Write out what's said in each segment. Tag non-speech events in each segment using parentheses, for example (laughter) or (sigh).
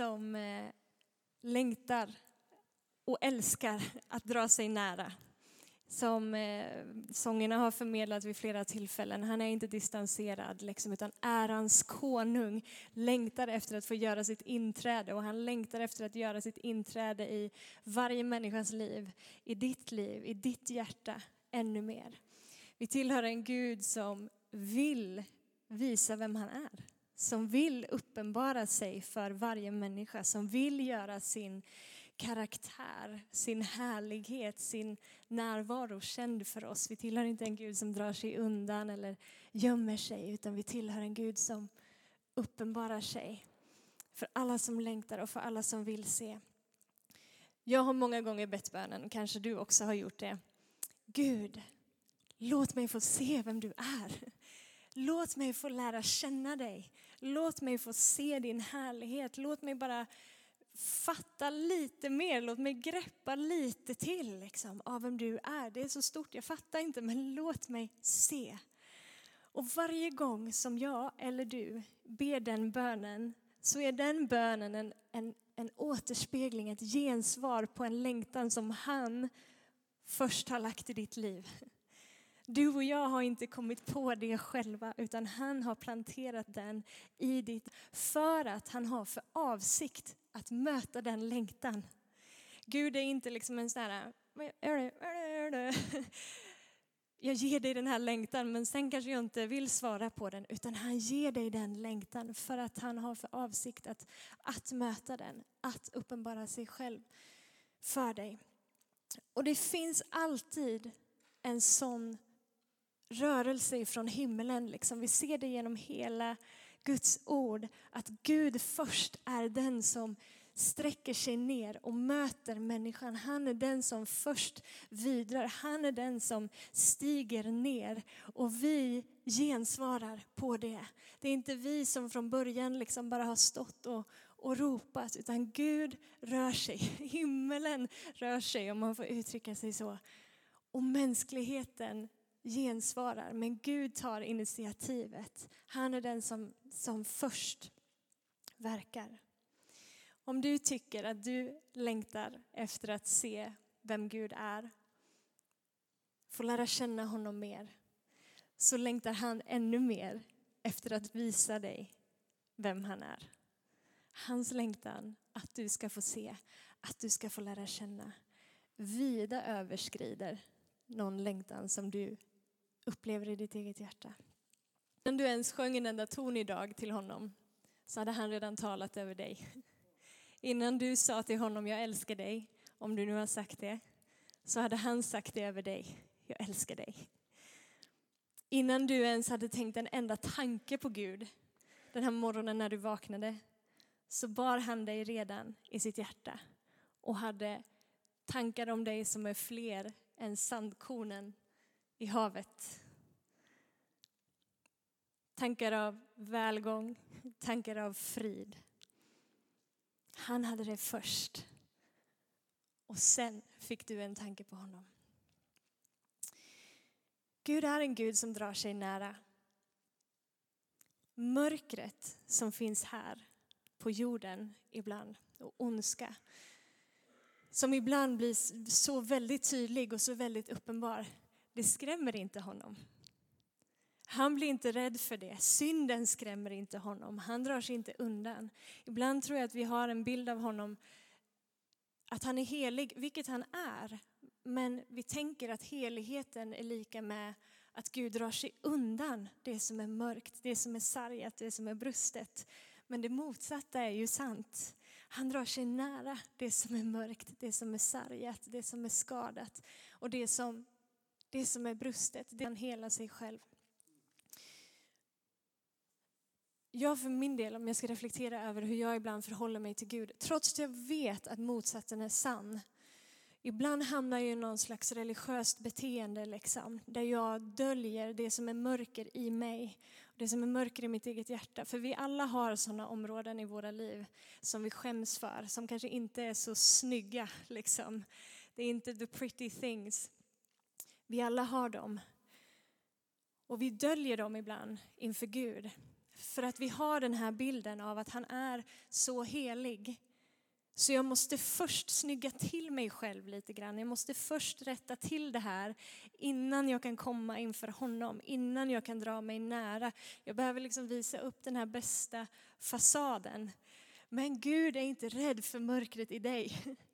som eh, längtar och älskar att dra sig nära. Som eh, sångerna har förmedlat vid flera tillfällen. Han är inte distanserad, liksom, utan ärans konung längtar efter att få göra sitt inträde och han längtar efter att göra sitt inträde i varje människas liv, i ditt liv, i ditt hjärta ännu mer. Vi tillhör en Gud som vill visa vem han är. Som vill uppenbara sig för varje människa, som vill göra sin karaktär, sin härlighet, sin närvaro känd för oss. Vi tillhör inte en Gud som drar sig undan eller gömmer sig, utan vi tillhör en Gud som uppenbarar sig för alla som längtar och för alla som vill se. Jag har många gånger bett bönen, kanske du också har gjort det. Gud, låt mig få se vem du är. Låt mig få lära känna dig. Låt mig få se din härlighet. Låt mig bara fatta lite mer, låt mig greppa lite till liksom, av vem du är. Det är så stort, jag fattar inte, men låt mig se. Och varje gång som jag eller du ber den bönen så är den bönen en, en, en återspegling, ett gensvar på en längtan som han först har lagt i ditt liv. Du och jag har inte kommit på det själva utan han har planterat den i ditt för att han har för avsikt att möta den längtan. Gud är inte liksom en sån här, (laughs) jag ger dig den här längtan men sen kanske jag inte vill svara på den utan han ger dig den längtan för att han har för avsikt att, att möta den, att uppenbara sig själv för dig. Och det finns alltid en sån rörelse från himmelen. Liksom. Vi ser det genom hela Guds ord, att Gud först är den som sträcker sig ner och möter människan. Han är den som först vidrar. Han är den som stiger ner och vi gensvarar på det. Det är inte vi som från början liksom bara har stått och, och ropat utan Gud rör sig. (laughs) Himmelen rör sig om man får uttrycka sig så. Och mänskligheten gensvarar, men Gud tar initiativet. Han är den som, som först verkar. Om du tycker att du längtar efter att se vem Gud är, få lära känna honom mer, så längtar han ännu mer efter att visa dig vem han är. Hans längtan att du ska få se, att du ska få lära känna, vida överskrider någon längtan som du upplever i ditt eget hjärta. Om du ens sjöng en enda ton idag till honom så hade han redan talat över dig. Innan du sa till honom, jag älskar dig, om du nu har sagt det, så hade han sagt det över dig, jag älskar dig. Innan du ens hade tänkt en enda tanke på Gud, den här morgonen när du vaknade, så bar han dig redan i sitt hjärta och hade tankar om dig som är fler än sandkornen i havet. Tankar av välgång, tankar av frid. Han hade det först. Och sen fick du en tanke på honom. Gud är en Gud som drar sig nära. Mörkret som finns här på jorden ibland och ondska som ibland blir så väldigt tydlig och så väldigt uppenbar det skrämmer inte honom. Han blir inte rädd för det. Synden skrämmer inte honom. Han drar sig inte undan. Ibland tror jag att vi har en bild av honom att han är helig, vilket han är. Men vi tänker att heligheten är lika med att Gud drar sig undan det som är mörkt, det som är sargat, det som är brustet. Men det motsatta är ju sant. Han drar sig nära det som är mörkt, det som är sargat, det som är skadat och det som det som är brustet, det kan hela sig själv. Jag för min del, om jag ska reflektera över hur jag ibland förhåller mig till Gud, trots att jag vet att motsatsen är sann, Ibland hamnar jag i någon slags religiöst beteende liksom, där jag döljer det som är mörker i mig, det som är mörker i mitt eget hjärta. För vi alla har sådana områden i våra liv som vi skäms för, som kanske inte är så snygga. Liksom. Det är inte the pretty things. Vi alla har dem. Och vi döljer dem ibland inför Gud För att vi har den här bilden av att han är så helig. Så jag måste först snygga till mig själv lite grann. Jag måste först rätta till det här innan jag kan komma inför honom, innan jag kan dra mig nära. Jag behöver liksom visa upp den här bästa fasaden. Men Gud är inte rädd för mörkret i dig. (laughs)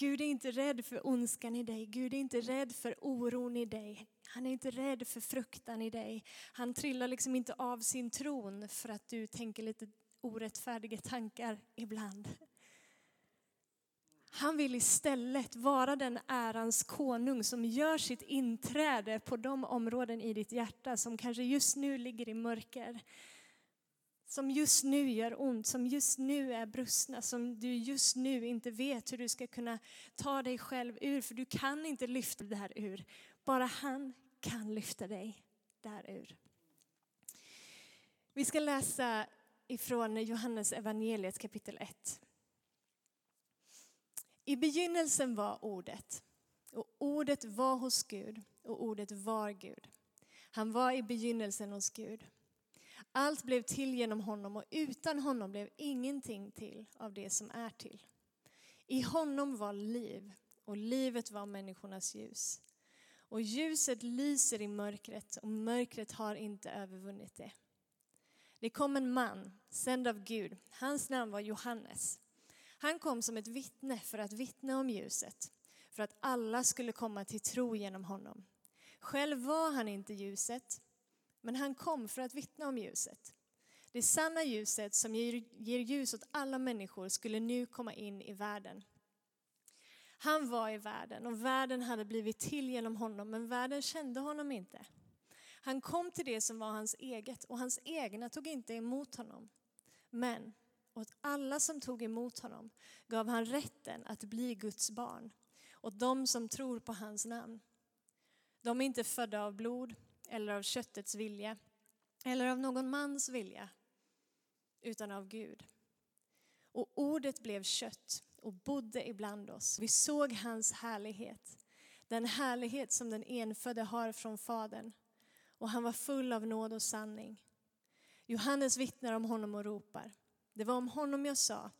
Gud är inte rädd för ondskan i dig. Gud är inte rädd för oron i dig. Han är inte rädd för fruktan i dig. Han trillar liksom inte av sin tron för att du tänker lite orättfärdiga tankar ibland. Han vill istället vara den ärans konung som gör sitt inträde på de områden i ditt hjärta som kanske just nu ligger i mörker. Som just nu gör ont, som just nu är brustna, som du just nu inte vet hur du ska kunna ta dig själv ur, för du kan inte lyfta det här ur. Bara han kan lyfta dig därur. Vi ska läsa ifrån Johannes evangeliet kapitel 1. I begynnelsen var ordet och ordet var hos Gud och ordet var Gud. Han var i begynnelsen hos Gud. Allt blev till genom honom och utan honom blev ingenting till av det som är till. I honom var liv och livet var människornas ljus. Och ljuset lyser i mörkret och mörkret har inte övervunnit det. Det kom en man, sänd av Gud. Hans namn var Johannes. Han kom som ett vittne för att vittna om ljuset, för att alla skulle komma till tro genom honom. Själv var han inte ljuset, men han kom för att vittna om ljuset. Det sanna ljuset som ger ljus åt alla människor skulle nu komma in i världen. Han var i världen och världen hade blivit till genom honom, men världen kände honom inte. Han kom till det som var hans eget och hans egna tog inte emot honom. Men åt alla som tog emot honom gav han rätten att bli Guds barn, åt de som tror på hans namn. De är inte födda av blod eller av köttets vilja eller av någon mans vilja, utan av Gud. Och ordet blev kött och bodde ibland oss. Vi såg hans härlighet, den härlighet som den enfödde har från Fadern. Och han var full av nåd och sanning. Johannes vittnar om honom och ropar. Det var om honom jag sa,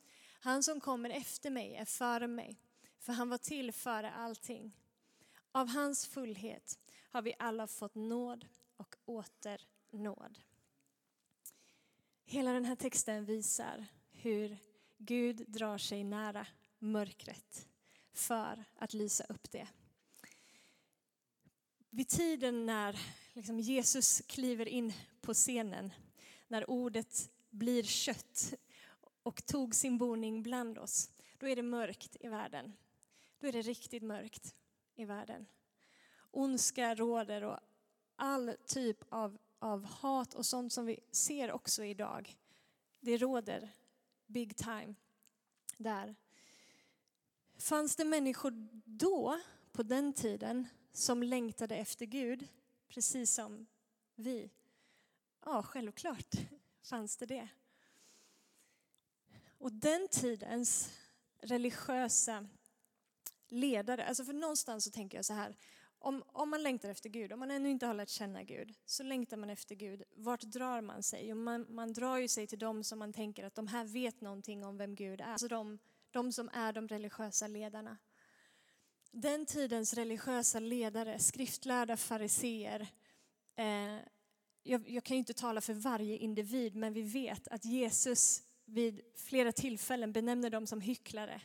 han som kommer efter mig är före mig, för han var till före allting. Av hans fullhet har vi alla fått nåd och åter nåd. Hela den här texten visar hur Gud drar sig nära mörkret för att lysa upp det. Vid tiden när liksom Jesus kliver in på scenen, när ordet blir kött och tog sin boning bland oss, då är det mörkt i världen. Då är det riktigt mörkt i världen. Ondska råder och all typ av, av hat och sånt som vi ser också idag. Det råder big time där. Fanns det människor då, på den tiden, som längtade efter Gud, precis som vi? Ja, självklart fanns det det. Och den tidens religiösa ledare, alltså för någonstans så tänker jag så här, om, om man längtar efter Gud, om man ännu inte har lärt känna Gud, så längtar man efter Gud. Vart drar man sig? man, man drar ju sig till dem som man tänker att de här vet någonting om vem Gud är. Alltså de, de som är de religiösa ledarna. Den tidens religiösa ledare, skriftlärda fariseer, eh, jag, jag kan ju inte tala för varje individ, men vi vet att Jesus vid flera tillfällen benämner dem som hycklare.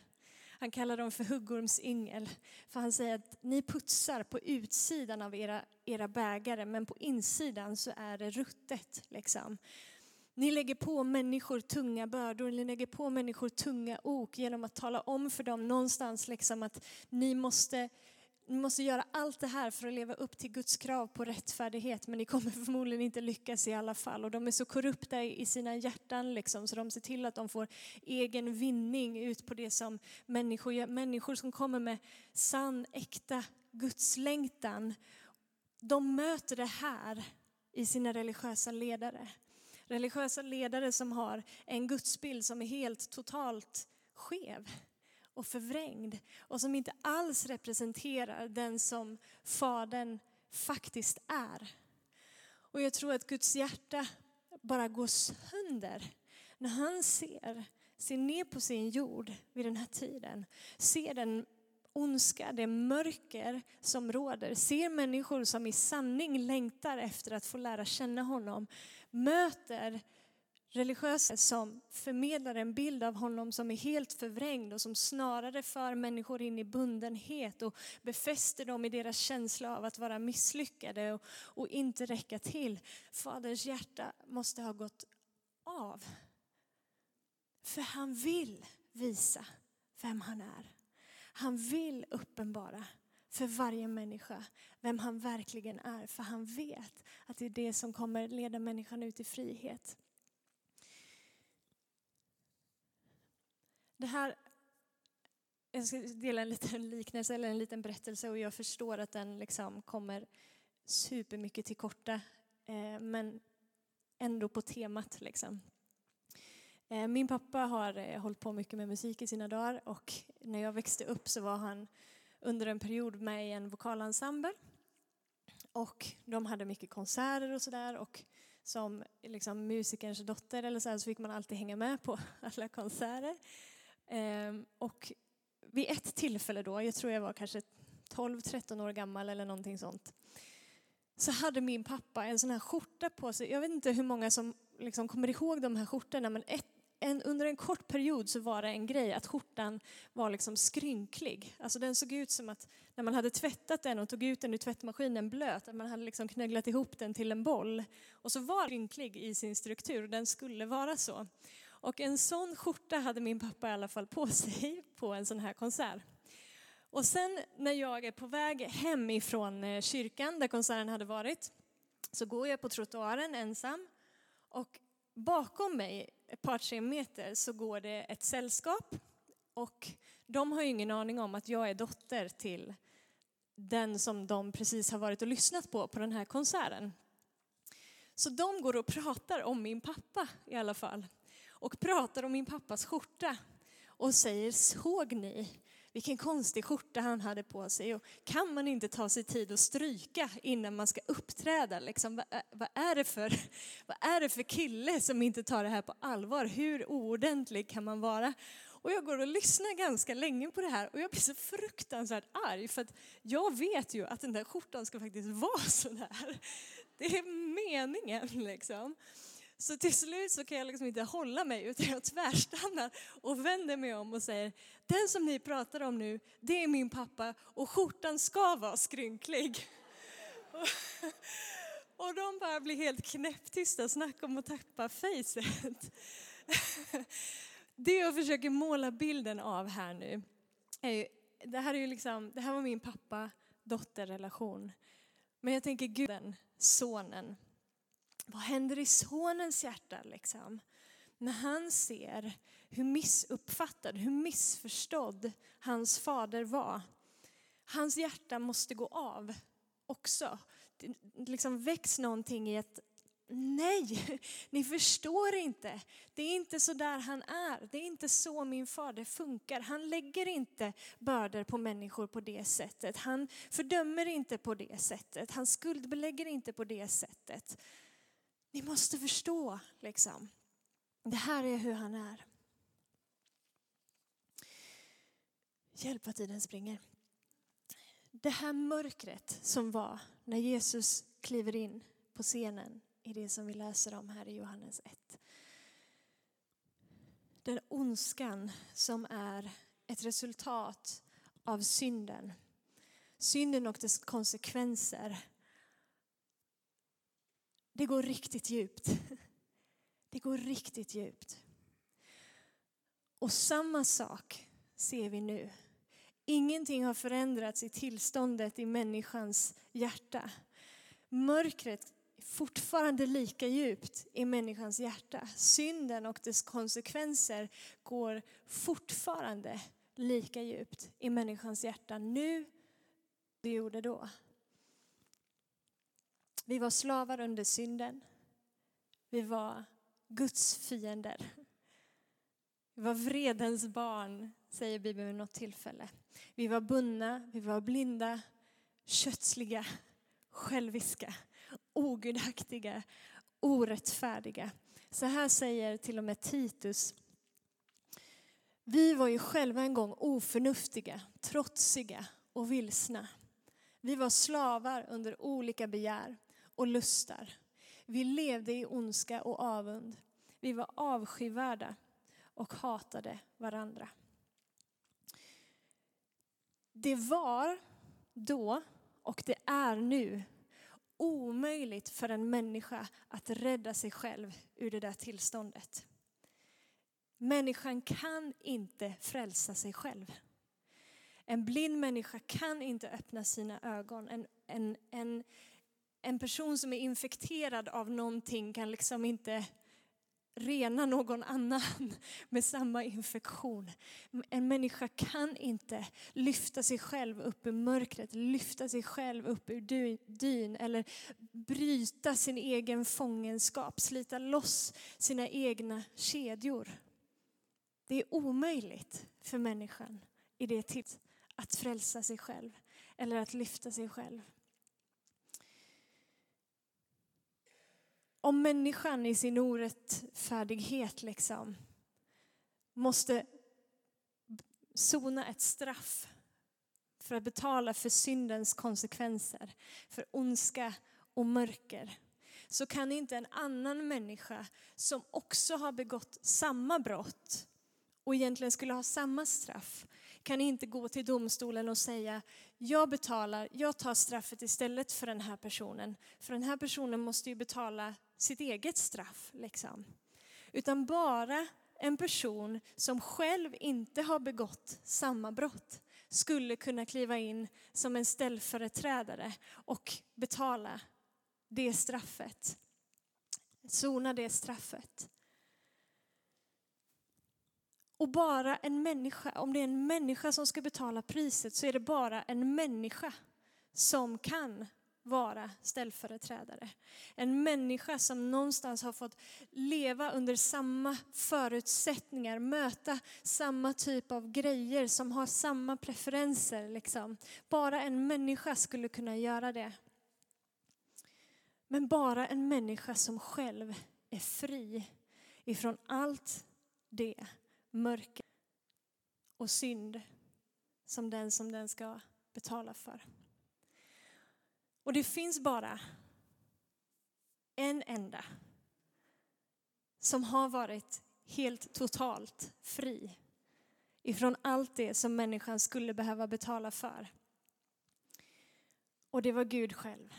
Han kallar dem för huggormsyngel. För han säger att ni putsar på utsidan av era, era bägare men på insidan så är det ruttet. Liksom. Ni lägger på människor tunga bördor, ni lägger på människor tunga ok genom att tala om för dem någonstans liksom att ni måste ni måste göra allt det här för att leva upp till Guds krav på rättfärdighet men ni kommer förmodligen inte lyckas i alla fall. Och de är så korrupta i sina hjärtan liksom, så de ser till att de får egen vinning ut på det som människor gör. Människor som kommer med sann, äkta gudslängtan. De möter det här i sina religiösa ledare. Religiösa ledare som har en gudsbild som är helt totalt skev och förvrängd och som inte alls representerar den som Fadern faktiskt är. Och jag tror att Guds hjärta bara går sönder. När han ser, ser ner på sin jord vid den här tiden, ser den ondska, det mörker som råder, ser människor som i sanning längtar efter att få lära känna honom, möter religiösa som förmedlar en bild av honom som är helt förvrängd och som snarare för människor in i bundenhet och befäster dem i deras känsla av att vara misslyckade och, och inte räcka till. Faderns hjärta måste ha gått av. För han vill visa vem han är. Han vill uppenbara för varje människa vem han verkligen är. För han vet att det är det som kommer leda människan ut i frihet. Det här, jag ska dela en liten (laughs) liknelse eller en liten berättelse och jag förstår att den liksom kommer supermycket till korta. Eh, men ändå på temat liksom. Eh, min pappa har eh, hållit på mycket med musik i sina dagar och när jag växte upp så var han under en period med i en vokalensemble. Och de hade mycket konserter och sådär och som liksom musikerns dotter eller så, här, så fick man alltid hänga med på (laughs) alla konserter. Ehm, och vid ett tillfälle då, jag tror jag var kanske 12-13 år gammal eller någonting sånt, så hade min pappa en sån här skjorta på sig. Jag vet inte hur många som liksom kommer ihåg de här skjortorna, men ett, en, under en kort period så var det en grej att skjortan var liksom skrynklig. Alltså den såg ut som att när man hade tvättat den och tog ut den ur tvättmaskinen blöt, att man hade liksom knögglat ihop den till en boll. Och så var den skrynklig i sin struktur, den skulle vara så. Och en sån skjorta hade min pappa i alla fall på sig på en sån här konsert. Och sen när jag är på väg hem ifrån eh, kyrkan där konserten hade varit så går jag på trottoaren ensam och bakom mig ett par tre meter så går det ett sällskap och de har ju ingen aning om att jag är dotter till den som de precis har varit och lyssnat på på den här konserten. Så de går och pratar om min pappa i alla fall och pratar om min pappas skjorta och säger såg ni vilken konstig skjorta han hade på sig och kan man inte ta sig tid att stryka innan man ska uppträda? Liksom, vad, eh, vad, är det för, (laughs) vad är det för kille som inte tar det här på allvar? Hur oordentlig kan man vara? Och jag går och lyssnar ganska länge på det här och jag blir så fruktansvärt arg för att jag vet ju att den där skjortan ska faktiskt (laughs) vara så där. Det är meningen liksom. Så till slut så kan jag liksom inte hålla mig utan jag tvärstannar och vänder mig om och säger den som ni pratar om nu, det är min pappa och skjortan ska vara skrynklig. (laughs) Och de bara blir helt knäpptysta, snacka om att tappa fejset. (laughs) Det jag försöker måla bilden av här nu, är, det här är ju liksom, det här var min pappa-dotter-relation. Men jag tänker Guden, sonen, vad händer i sonens hjärta liksom? När han ser hur missuppfattad, hur missförstådd hans fader var. Hans hjärta måste gå av också. Det liksom väcks någonting i ett Nej, (laughs) ni förstår inte. Det är inte så där han är. Det är inte så min fader funkar. Han lägger inte bördor på människor på det sättet. Han fördömer inte på det sättet. Han skuldbelägger inte på det sättet. Ni måste förstå, liksom. Det här är hur han är. Hjälp vad tiden springer. Det här mörkret som var när Jesus kliver in på scenen i det som vi läser om här i Johannes 1. Den ondskan som är ett resultat av synden. Synden och dess konsekvenser det går riktigt djupt. Det går riktigt djupt. Och samma sak ser vi nu. Ingenting har förändrats i tillståndet i människans hjärta. Mörkret är fortfarande lika djupt i människans hjärta. Synden och dess konsekvenser går fortfarande lika djupt i människans hjärta nu det gjorde då. Vi var slavar under synden. Vi var Guds fiender. Vi var vredens barn, säger Bibeln vid något tillfälle. Vi var bundna, vi var blinda, kötsliga, själviska, ogudaktiga, orättfärdiga. Så här säger till och med Titus. Vi var ju själva en gång oförnuftiga, trotsiga och vilsna. Vi var slavar under olika begär och lustar. Vi levde i ondska och avund. Vi var avskyvärda och hatade varandra. Det var då och det är nu omöjligt för en människa att rädda sig själv ur det där tillståndet. Människan kan inte frälsa sig själv. En blind människa kan inte öppna sina ögon. En, en, en, en person som är infekterad av någonting kan liksom inte rena någon annan (laughs) med samma infektion. En människa kan inte lyfta sig själv upp ur mörkret, lyfta sig själv upp ur dyn eller bryta sin egen fångenskap, slita loss sina egna kedjor. Det är omöjligt för människan i det tillfället att frälsa sig själv eller att lyfta sig själv. Om människan i sin orättfärdighet liksom måste sona ett straff för att betala för syndens konsekvenser, för ondska och mörker, så kan inte en annan människa som också har begått samma brott och egentligen skulle ha samma straff kan inte gå till domstolen och säga jag betalar, jag tar straffet istället för den här personen. För den här personen måste ju betala sitt eget straff. Liksom. Utan bara en person som själv inte har begått samma brott skulle kunna kliva in som en ställföreträdare och betala det straffet. Sona det straffet. Och bara en människa, om det är en människa som ska betala priset så är det bara en människa som kan vara ställföreträdare. En människa som någonstans har fått leva under samma förutsättningar, möta samma typ av grejer, som har samma preferenser. Liksom. Bara en människa skulle kunna göra det. Men bara en människa som själv är fri ifrån allt det mörker och synd som den som den ska betala för. Och det finns bara en enda som har varit helt totalt fri ifrån allt det som människan skulle behöva betala för. Och det var Gud själv.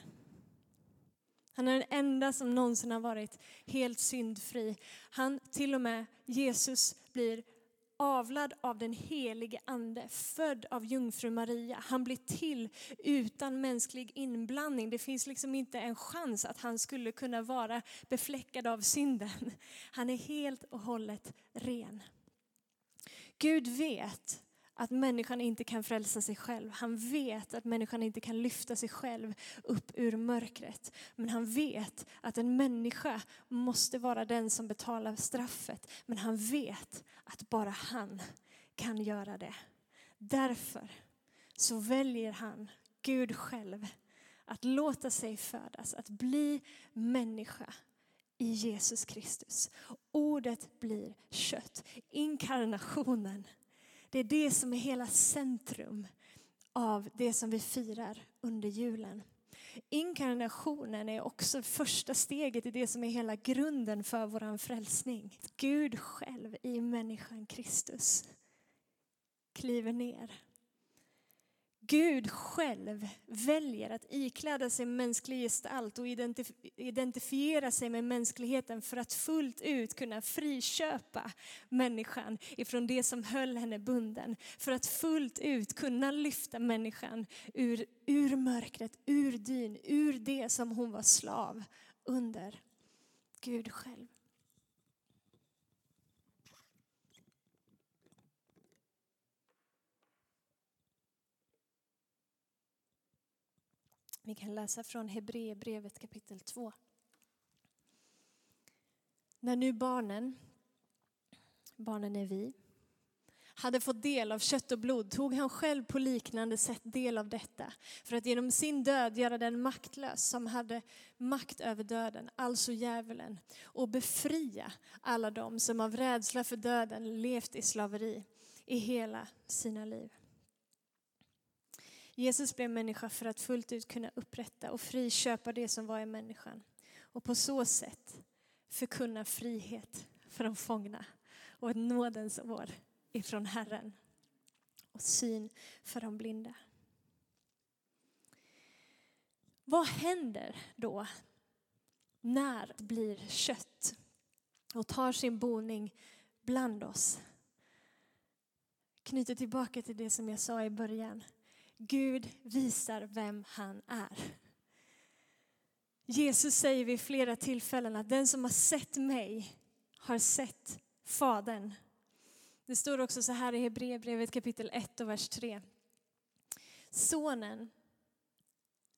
Han är den enda som någonsin har varit helt syndfri. Han, till och med Jesus, blir avlad av den helige ande, född av jungfru Maria. Han blir till utan mänsklig inblandning. Det finns liksom inte en chans att han skulle kunna vara befläckad av synden. Han är helt och hållet ren. Gud vet att människan inte kan frälsa sig själv. Han vet att människan inte kan lyfta sig själv upp ur mörkret. Men han vet att en människa måste vara den som betalar straffet. Men han vet att bara han kan göra det. Därför så väljer han, Gud själv, att låta sig födas, att bli människa i Jesus Kristus. Ordet blir kött. Inkarnationen det är det som är hela centrum av det som vi firar under julen. Inkarnationen är också första steget i det som är hela grunden för vår frälsning. Gud själv i människan Kristus kliver ner Gud själv väljer att ikläda sig mänsklig gestalt och identifiera sig med mänskligheten för att fullt ut kunna friköpa människan ifrån det som höll henne bunden. För att fullt ut kunna lyfta människan ur, ur mörkret, ur dyn, ur det som hon var slav under. Gud själv. Vi kan läsa från Hebreerbrevet kapitel 2. När nu barnen, barnen är vi, hade fått del av kött och blod tog han själv på liknande sätt del av detta för att genom sin död göra den maktlös som hade makt över döden, alltså djävulen, och befria alla dem som av rädsla för döden levt i slaveri i hela sina liv. Jesus blev människa för att fullt ut kunna upprätta och friköpa det som var i människan och på så sätt förkunna frihet för de fångna och ett nådens år ifrån Herren och syn för de blinda. Vad händer då när det blir kött och tar sin boning bland oss? Knyter tillbaka till det som jag sa i början. Gud visar vem han är. Jesus säger vid flera tillfällen att den som har sett mig har sett Fadern. Det står också så här i Hebreerbrevet kapitel 1 och vers 3. Sonen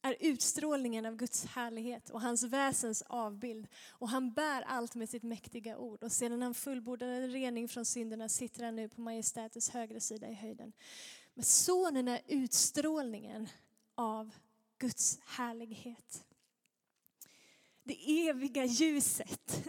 är utstrålningen av Guds härlighet och hans väsens avbild. Och han bär allt med sitt mäktiga ord. Och sedan han fullbordade rening från synderna sitter han nu på majestätets högra sida i höjden. Men sonen är utstrålningen av Guds härlighet. Det eviga ljuset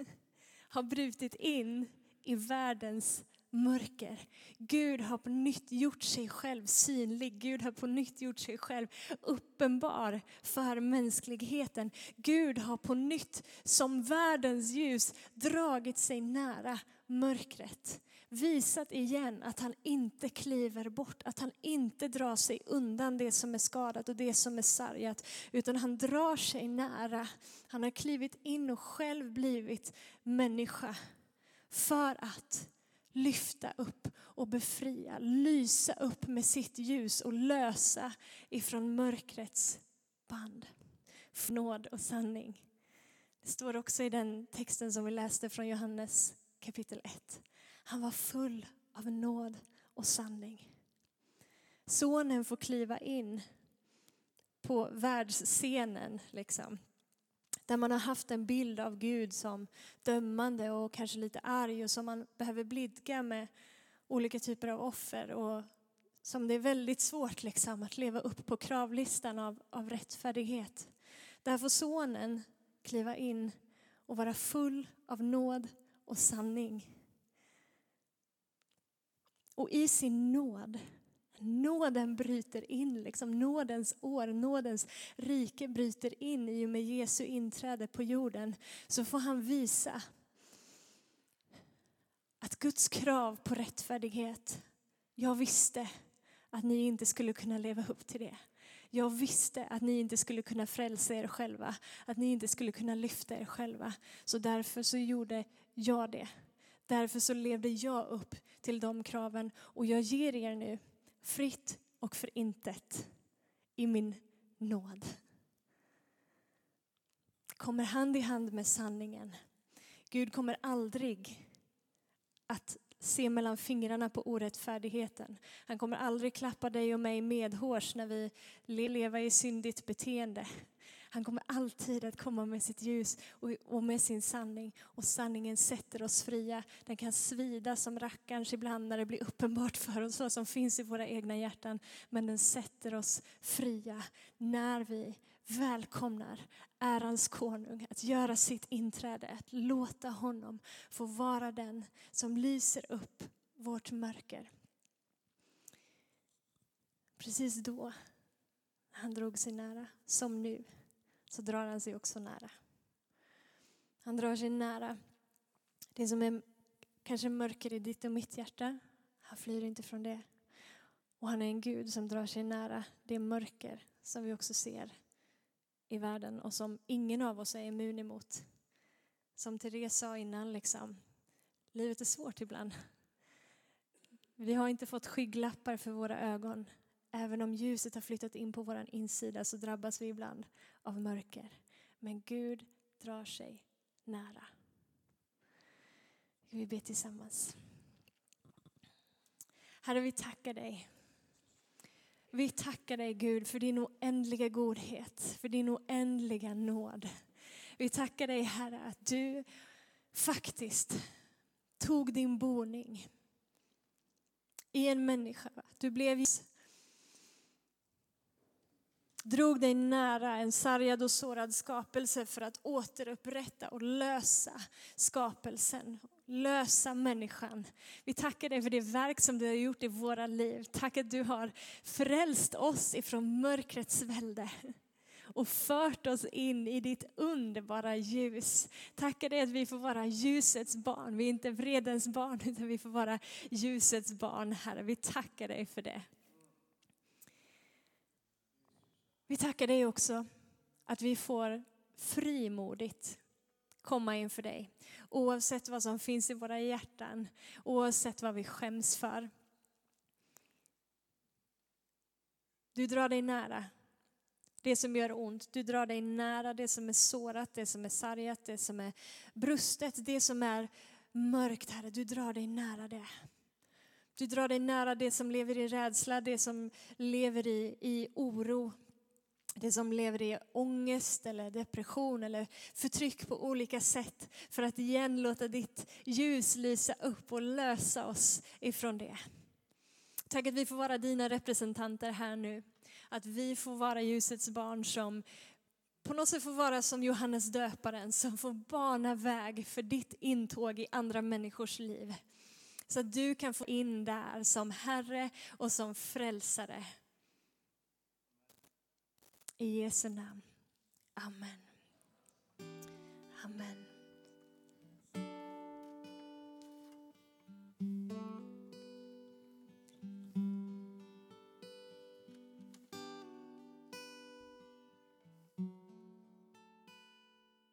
har brutit in i världens mörker. Gud har på nytt gjort sig själv synlig. Gud har på nytt gjort sig själv uppenbar för mänskligheten. Gud har på nytt som världens ljus dragit sig nära mörkret. Visat igen att han inte kliver bort, att han inte drar sig undan det som är skadat och det som är sargat, utan han drar sig nära. Han har klivit in och själv blivit människa för att lyfta upp och befria, lysa upp med sitt ljus och lösa ifrån mörkrets band. Nåd och sanning. Det står också i den texten som vi läste från Johannes kapitel 1. Han var full av nåd och sanning. Sonen får kliva in på världsscenen liksom, där man har haft en bild av Gud som dömande och kanske lite arg och som man behöver blidka med olika typer av offer och som det är väldigt svårt liksom att leva upp på kravlistan av, av rättfärdighet. Där får sonen kliva in och vara full av nåd och sanning. Och i sin nåd Nåden bryter in, liksom nådens år, nådens rike bryter in i och med Jesu inträde på jorden. Så får han visa att Guds krav på rättfärdighet, jag visste att ni inte skulle kunna leva upp till det. Jag visste att ni inte skulle kunna frälsa er själva, att ni inte skulle kunna lyfta er själva. Så därför så gjorde jag det. Därför så levde jag upp till de kraven och jag ger er nu fritt och för intet i min nåd. Kommer hand i hand med sanningen. Gud kommer aldrig att se mellan fingrarna på orättfärdigheten. Han kommer aldrig klappa dig och mig medhårs när vi lever i syndigt beteende. Han kommer alltid att komma med sitt ljus och med sin sanning. Och sanningen sätter oss fria. Den kan svida som rackarns ibland när det blir uppenbart för oss vad som finns i våra egna hjärtan. Men den sätter oss fria när vi välkomnar ärans konung att göra sitt inträde, att låta honom få vara den som lyser upp vårt mörker. Precis då han drog sig nära, som nu, så drar han sig också nära. Han drar sig nära det som är kanske mörker i ditt och mitt hjärta. Han flyr inte från det. Och han är en Gud som drar sig nära det mörker som vi också ser i världen och som ingen av oss är immun emot. Som Therese sa innan, liksom, livet är svårt ibland. Vi har inte fått skygglappar för våra ögon. Även om ljuset har flyttat in på vår insida så drabbas vi ibland av mörker. Men Gud drar sig nära. Vi ber tillsammans. Herre, vi tackar dig. Vi tackar dig Gud för din oändliga godhet, för din oändliga nåd. Vi tackar dig Herre att du faktiskt tog din boning i en människa. Du blev drog dig nära en sargad och sårad skapelse för att återupprätta och lösa skapelsen, lösa människan. Vi tackar dig för det verk som du har gjort i våra liv. Tack att du har frälst oss ifrån mörkrets välde och fört oss in i ditt underbara ljus. Tackar dig att vi får vara ljusets barn. Vi är inte vredens barn (laughs) utan vi får vara ljusets barn, Herre. Vi tackar dig för det. Vi tackar dig också att vi får frimodigt komma inför dig. Oavsett vad som finns i våra hjärtan, oavsett vad vi skäms för. Du drar dig nära det som gör ont. Du drar dig nära det som är sårat, det som är sargat, det som är brustet, det som är mörkt, Herre. Du drar dig nära det. Du drar dig nära det som lever i rädsla, det som lever i, i oro. Det som lever i ångest eller depression eller förtryck på olika sätt. För att igen låta ditt ljus lysa upp och lösa oss ifrån det. Tack att vi får vara dina representanter här nu. Att vi får vara ljusets barn som på något sätt får vara som Johannes döparen som får bana väg för ditt intåg i andra människors liv. Så att du kan få in där som Herre och som frälsare. I Jesu namn. Amen. Amen.